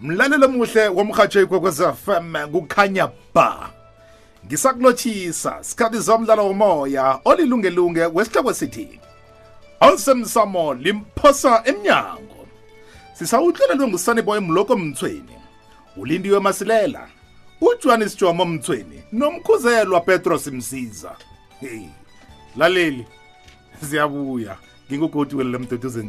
mlalelo muhle womrhatsho ikwekwez fm kukhanya ba. Ngisakulotshisa sikhathi zomdlalo womoya olilungelunge wesihloko sithi awusemsamo limphosa emnyango. Sisawuhlelelwe ngusaniboy mloko mthweni ulindiwe masilela ujohanis jomo mthweni nomkhuzelwa petros msiza. Hey laleli siyabuya. Ngingugodi welele mduduze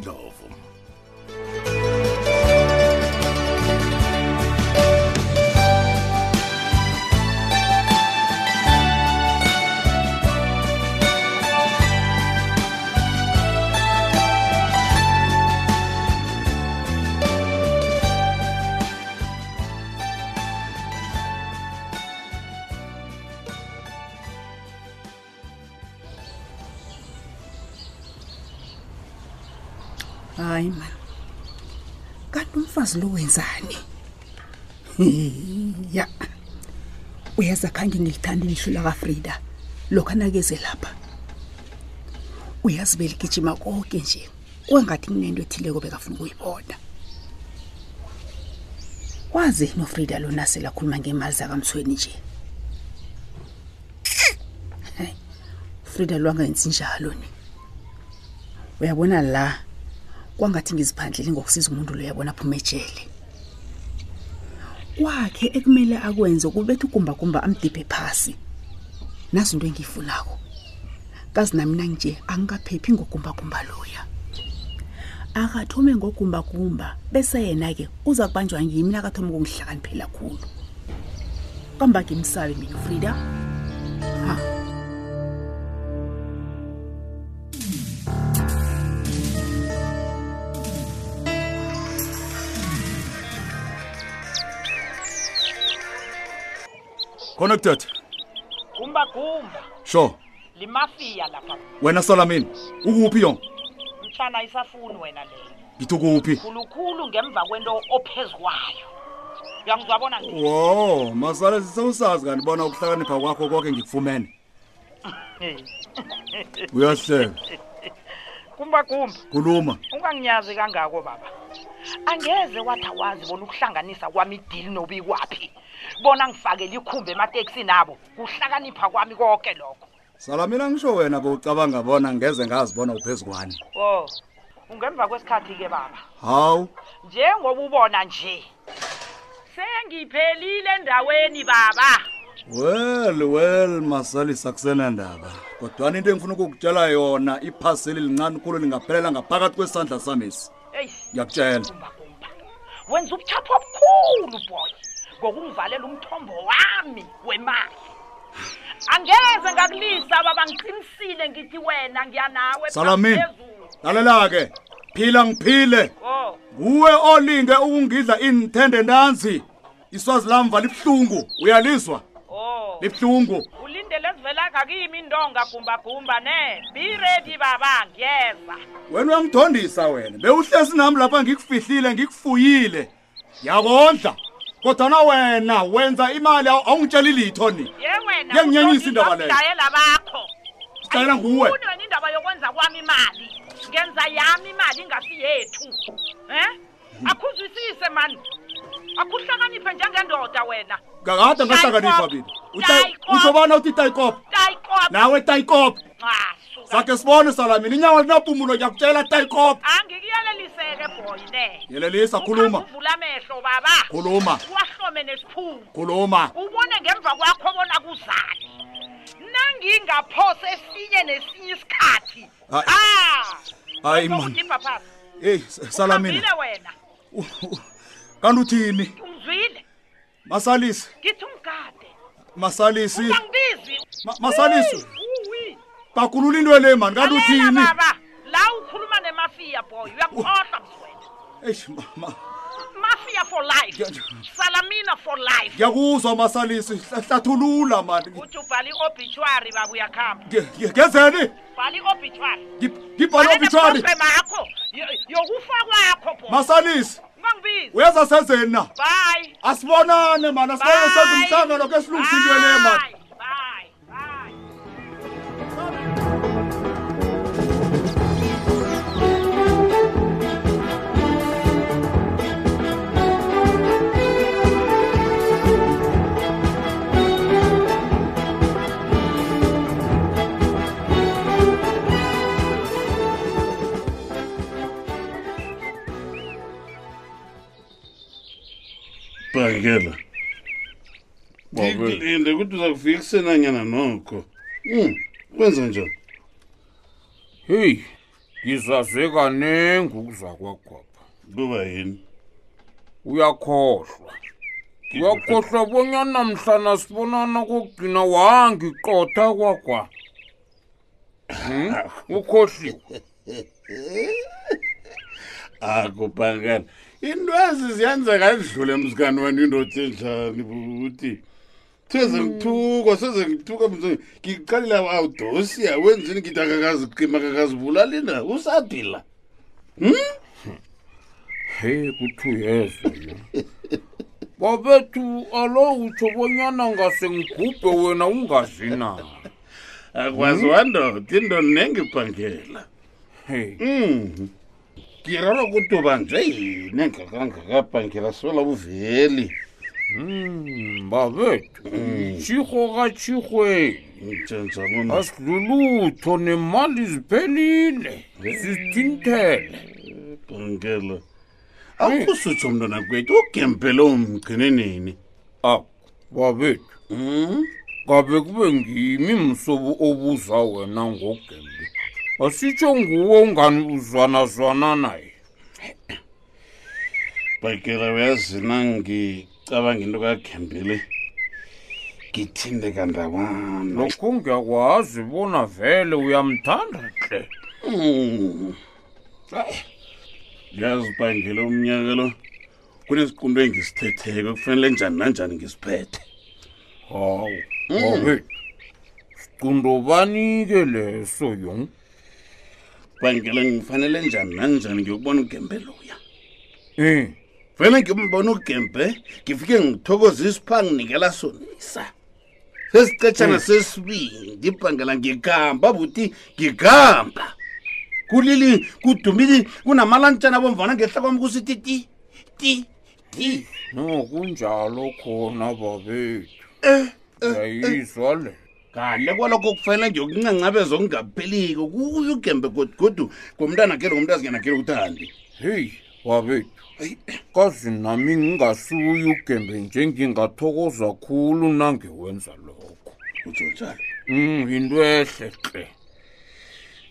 wenzani ya. Uyaza khange ngilithanda ilihlo lakafrida lokhu anakeze lapha. Uyazi beligijima konke nje. Kwangathi kunento ethileko bekafuna ukuyibona wazi nofrida lo nasela akhuluma ngemali zakamthweni nje? Frida lo angayenzi njalo ni. Uyabona la? Kwangathi ngiziphandlele ngokusiza umuntu lo yabona aphuma ejele kwakhe ekumele akwenze ukubetha ugumbagumba amdibhe phasi. Nazi into engiyifunako. Kazi nami nanje angikaphephi ngogumbagumba loya. Akathome ngogumbagumba bese yena-ke uza kubanjwa ngimi nakathoma ukungihlakaniphela khulu. Kamba ngimsabe mina frida. Ha connected. Gumba gumba. Sure. Limafia lapha. Wena salamini ukuphi yo mtshana isafuni wena leyo ngithi ukuphi? Khulukhulu ngemva kwento ophezu kwayo uyangizwabona ngi wo masale sisewusazi kanti bona ukuhlakanipha kwakho konke ngikufumene. Uyahleka. Gumba gumba. Khuluma. Unganginyazi kangako baba. Angeze wathi awazi bona ukuhlanganisa kwami idili nobikwaphi bona ngifakele ikhumba emateksini abo. Kuhlakanipha kwami konke lokho. Salamina ngisho wena bewucabanga bona ngeze ngazibona uphezu kwani. O ungemva kwesikhathi-ke baba. Hawu. Njengoba ubona nje sengiphelile endaweni baba. Well well masalisa kusenandaba kodwana into engifuna ukukutshela yona iphaseli lincane khulu lingaphelela ngaphakathi kwesandla samesi eyi ngiyakutshela. wenza ubuthapho obukhulu boy ngokungivalela umthombo wami wemali. Angeze ngakulisa baba ngiqinisile ngithi wena ngiyanawe salamini lalela-ke. Phila ngiphile. O nguwe olinge ukungidla inithende nansi. Iswazi lamva libuhlungu uyalizwa libuhlungu. Ulindele ezivela ngakimi indonga gumbagumba ne? Be ready baba ngiyeza. Wena uyangidondisa wena. Bewuhlesi nami lapha ngikufihlile ngikufuyile. Ngiyakondla kodwana wena wenza imali awu- awungitsheli litho ni? Ye wena Iyanginyenyisa indaba leyo. udlayela bakho. Sicela nguwe. Wena indaba yokwenza kwami imali. Ngenza yami imali ingasi yethu eh akhuzwisise mani akhuhlakaniphe njengendoda wena. Kakade ngahlakanipha mina. Tayikop. ushobana uthi tayikop nawe tayikop sakhe sibone salamini. Inyawo linapumulo ngiyakutshela tayikop angikuyeleliseke boy ne. Yelelisa khuluma. Uvula amehlo baba. Khuluma. Wahlome nesiphungu khuluma. Ubone ngemva kwakho bona kuzani. Nangingaphosa esinye nesinye isikhathi. Hayi. ah! Hayi, man. Uzongidipha phasi. Eyi salamina wena. Kanti uthini? Ungizwile masalisi. Ngithi ungigade masalisi. Masalisi. Bakhulula into le mani kanti uthini? La ukhuluma nemafiya boy. Uyakukhohlwa mswena Eish, ma- ma- mafia for life. Salamina for life. Ngiyakuzwa masalisi. Hla- hlathulula mani. Uthi ubhala i-obituary baba uyakhamba. Nge- nge- ngenzeni? Bhala i-obituary. Ngib- ngibhale obituary makho. Yo- yokufa kwakho bo masalisi. Uyenza senzeni na? Asibonane mani. Asibonane senza umhlangano ke silungisa into le mani bhakela ngikulinde ukuthi uza kufika kusenanyana nokho. Um kwenza njani? Heyi ngizaze kanengi ukuza kwagwapha kuba yini? Uyakhohlwa. Uyakhohlwa bonyana mhlana sibonana kokugcina wangiqotha kwagwa. Hmm? ukhohliwe. Akubhakela into ezi ziyenzeka edlule mzikani wena indoda enjani buti seze ngithukwa seze ngithukwa mz ngikuqalile awudosiya wenzini ngithi akakaziqima akakazibulali na usadila he kuthi uyezwa yo babethu alo utsho bonyana ngase ngigubhe wena ungazi na? Akwazi wandoda indoda nengibhangela hey Mm. Kiraro ukuthi ubanje yini engakangakabhangela sola uveli. Mm, babethu tshikgo ka tshikgweni Ntshentsha bona. asidlulutho nemali ziphelile sizithinthele Bhangela. Akusutsho mntwana kwethu ugempele umgcine nini? ak babethu Mm. ngabe kube ngimi msobo obuza wena ngogembe asitsho nguwe ungani uzwanazwana naye Bhangela uyazi nangicabanga into kagempele. Ngithinde kandawana. lokho ngiyakwazi bona vele uyamthanda hle Mm. Yazi bhangela umnyaka lo. Kunesiqundo engisithetheko kufanele njani nanjani ngisiphethe. hawu babethu siqundo banike leso yong Bhangela ngifanele njani? Nanjani ngiyokubona ugempele uya. um vele ngimbona ugembe ngifike ngithokoza isipha nginikela sonisa. Sesicetshana sesibindi ibhangela ngigamba buti ngigamba. Kulili kudumili kunamalantshana bomvana ngehla kwami kusithi ti ti ti no kunjalo khona babethu. Eh yayizwa le kahle kwalokho kufanele ngiyokuncancabeza okungapheliko kuyo ugembe godugodu ngomntana kele ngomntu azingena kele uthandi heyi babethu kazi nami ngingasuye ugembe nje ngingathokoza khulu nangewenza lokho. Utsho njalo? Um yinto ehle hle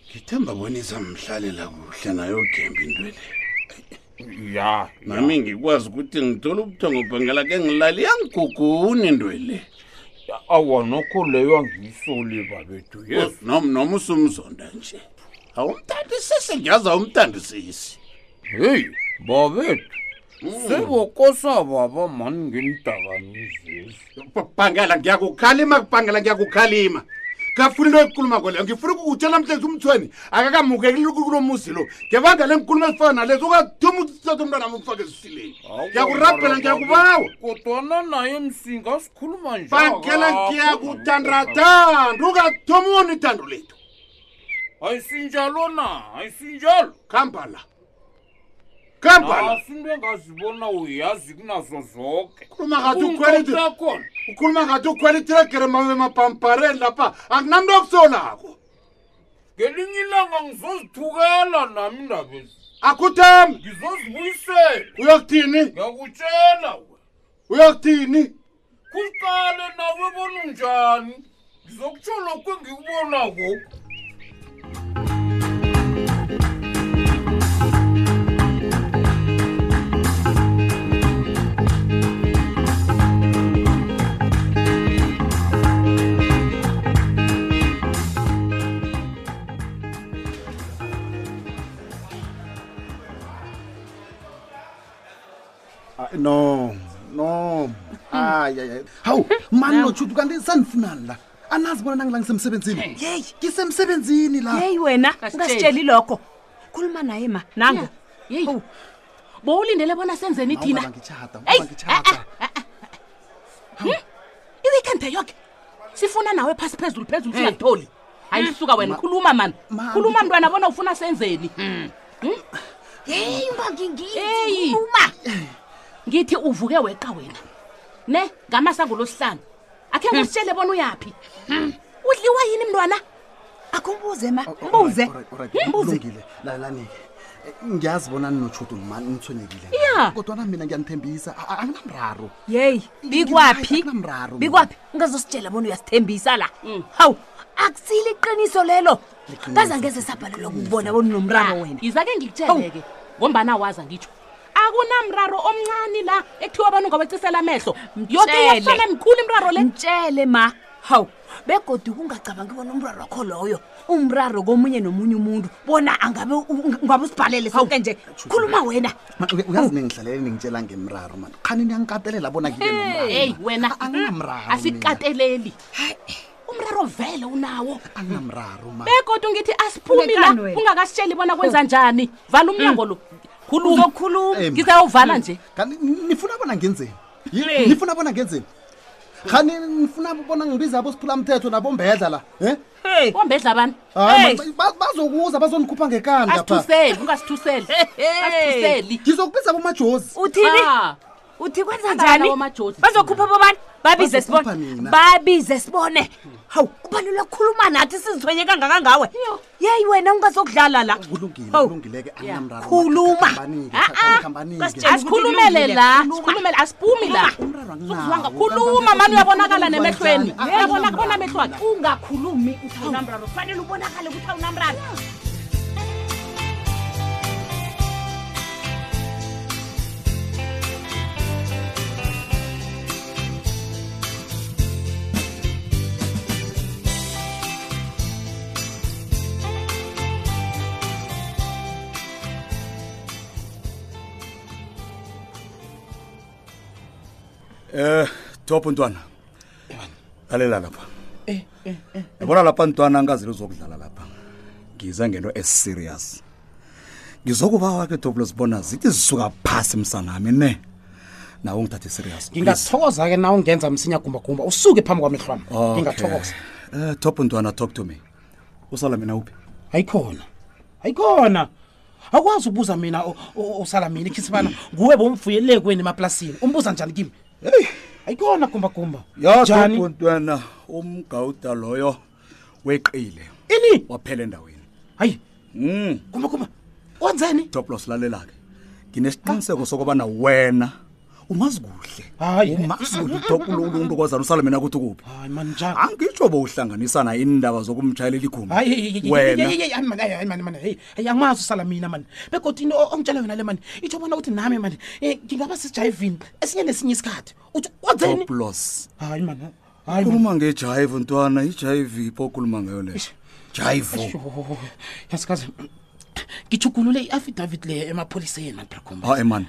ngithemba bonisa mhlalela kuhle naye ugembe intwele ya nami ngikwazi ukuthi ngithole ubuthongo bhangela ke ngilali yangiguguni intwele awa nokho leyo angiyisoli babethu yes. Nom- noma usumzonda nje. Awumthandisisi ngiyazi awumthandisisi heyi babethu sebokosa baba mani ngenidakamizezi bhangela ngiyakukhalima bhangela ngiyakukhalima ngafuna into yokukhuluma kweleyo ngifuna ukutshela mhlezi umthweni. Akakamukeli kulo muzi lo. Ngebangela engikhuluma ezifana nalezo ungathuma uthatha umntwana umfake esisileni ngiyakurabhela ngiyakubawa. kodwana naye msinga sikhuluma nje bhangela ngiyakuthandathanda ungathoma uwona ithando lethu. ayisinjalo na? Ayisinjalo khamba la khamba la asinto engazibona uyazi kunazo khona ukhuluma ngathi ukhwela itiregere mapampareni lapha. Akunamntu okusolako ngelinye ilanga ngizozithukela nami indabezi akuthembi. Ngizozibuyisela. Uyokuthini? Ngiyakutshela we. Uyokuthini? Kuqale nawe bona unjani? Ngizokutsho lokhu engikubonako notshuti kanti sanifunani la? Anazi bona nangila ngisemsebenzini? Yeyi ngisemsebenzini la? Yeyi wena ungasitsheli lokho. Khuluma naye ma. Nango yeyi. Bowulindele bona senzeni thina? i-weekend yoke? Sifuna nawe phasi phezulu phezulu singakutholi hayi suka wena khuluma mani Ma, khuluma mntwana bona ufuna senzeni. Yeyi Eyi. ungangingikhuluma ngithi uvuke weqa wena. Ne ngamasango losihlanu akhe ngusitshele bona uyaphi? Udliwa yini mntwana? Akumbuze ma mbuze alright, alright, mbuze kulungile lalanike ngiyazi bona ninotshuti mani nithonyekile Ya. kodwana mina ngiyanithembisa. Anginamraro yeyi bikwaphi? bikwaphi? Ungazositshela bona uyasithembisa la. Hawu akusile iqiniso lelo. Kaze angeze sabhalelwa kukubona bona unomraro wena. Ngizake ngikutshele-ke ngombana waza ngitsho akunamraro omncane la ekuthiwa abantu ungawecisela amehlo. Yoke iyafana mkhulu imraro le. Mtshele ma. Hawu begodi kungacabangi bona umraro wakho loyo umraro komunye nomunye umuntu bona angabe ungabe usibhalele sonke nje. Khuluma wena. Uyazi ningihlalele ningitshela ngemraro mani khani niyangikatelela bona ngibe nomraro. Heyi wena. Anginamraro asikateleli umraro vele unawo. Anginamraro ma. Begodwa ngithi asiphumi la ungakasitsheli bona kwenza njani. Vala umnyango lo khuluma uzokhuluma Eh, ngizawuvala nje. kanti nifuna bona ngenzeni? Hey. nifuna bona ngenzeni? Khani nifuna bona ngibiza abosiphula mthetho nabombedla la eh? Hey. Bombedla abantu hayi ma- ba- bazokuza bazonikhupha ngekani lapha asithuseli ungasithuseli. Asithuseli. Ngizokubiza bomajozi uthini? Ah. Uthi kwenza njani? bazokhupha bobani? Babize sibone. babize sibone. Hawu kubalula kukhuluma nathi sizithwenye kangakangawe yeyi wena ungazokudlala la. Khuluma. khambanike Kasitjela. asikhulumele la. Sikhulumele asiphumi la. Khuluma mani uyabonakala nemehlweni. Anginamraro. uyabonakala emehlweni ungakhulumi uthi awunamraro kufanele ubonakale ukuthi awunamraro Eh, Top ntwana. Lalela lapha. Eh, eh, eh. Yabona lapha ntwana angazi uzokudlala lapha. Ngiza ngento as serious. Ngizokubawa ke Top losibona zithi zisuka phasi msanami ne. Nawe ungithathe serious. please. ngingathokoza-ke na ungenza msinya gumba usuke phambi kwamehlwana. Ngingathokoza Eh, Top ntwana talk to me. Usala mina uphi? ayikhona ayikhona akwazi ubuza mina usala mina ikhisibana nguwe bomvuyelekweni emaplasini umbuza njani kimi Hey, ayikhona gumbagumba ya Top njani ntwana umgawuda loyo weqile. ini Waphela endaweni. hayi Mm. gumbagumba wenzeni Top los lalela ke. Nginesiqiniseko sokubana wena umazi kuhle. hayi. Umazi kuhle Top umuntu kwazana usala mina ukuthi kuphi. hayi mani njani angitsho bowuhlanganisa naye indaba zokumtshayelela igumbi hayi wena. mani mani heyi heyi angimazi usala mina mani. Begodwa into ongitshela yona le mani itsho bona ukuthi nami mani um ngingaba sesijayivini esinye nesinye isikhathi. Uthi wenzeni? Toplos hayi mani mani. Khuluma ngejive ntwana ijive ipho okhuluma ngayo leyo jive Yo, yasikazi ngijugulule i-affidavit leyo emapholiseni mani brakhomba hayi man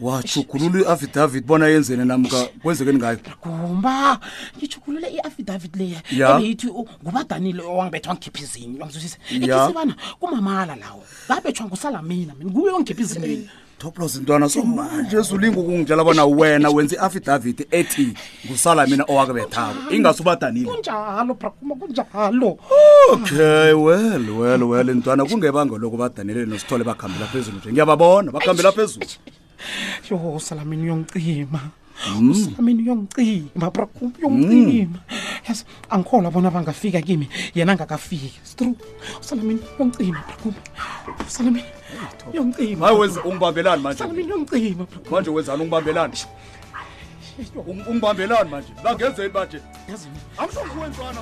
wajugulula i-affidavit bona yenzene namka kwenzekeni ngayo. Gumba ngijugulule i-affidavit leya Ya. ebeyithi ngubadanile owangibethwa ngikhipha izini wangizwisisa Ya. kumamala lawo ngabethwa ngusalamina mina nguye ongikhipha izini toplos ntwana so manje zulinga ukungitshela bona wena wenza i-affidavit ethi ngusala mina owakubethako ingasubadanile kunjalo brakuma kunjalo. Okay well well well ntwana kungebanga lokubadanile nosithole bakhambela phezulu nje. Ngiyababona bakhambela phezulu yo usalamini uyongicima. Usalamini uyongicima brakuma uyongicima. Yazi angikholwa bona bangafika kimi yena angakafiki. Stru usalamini uyongicima brakuma usalamini uyongicima. Hayi wenza ungibambelani manje. Usalamini uyongicima brakuma manje wenzani ungibambelani Ung- ungibambelani manje. Bangenzeni manje? Yazini angisho kuwenzana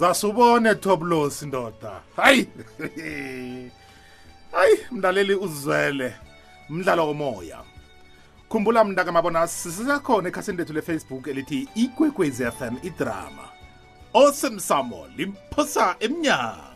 uzasubone toplos ndoda. Hayi! Hayi mlaleli uzwele mdlalo womoya. Khumbula mntakamabona sisekhona ekhasini lethu lefacebook elithi ikwekwezi fm idrama. Osemsamo limphosa emnyango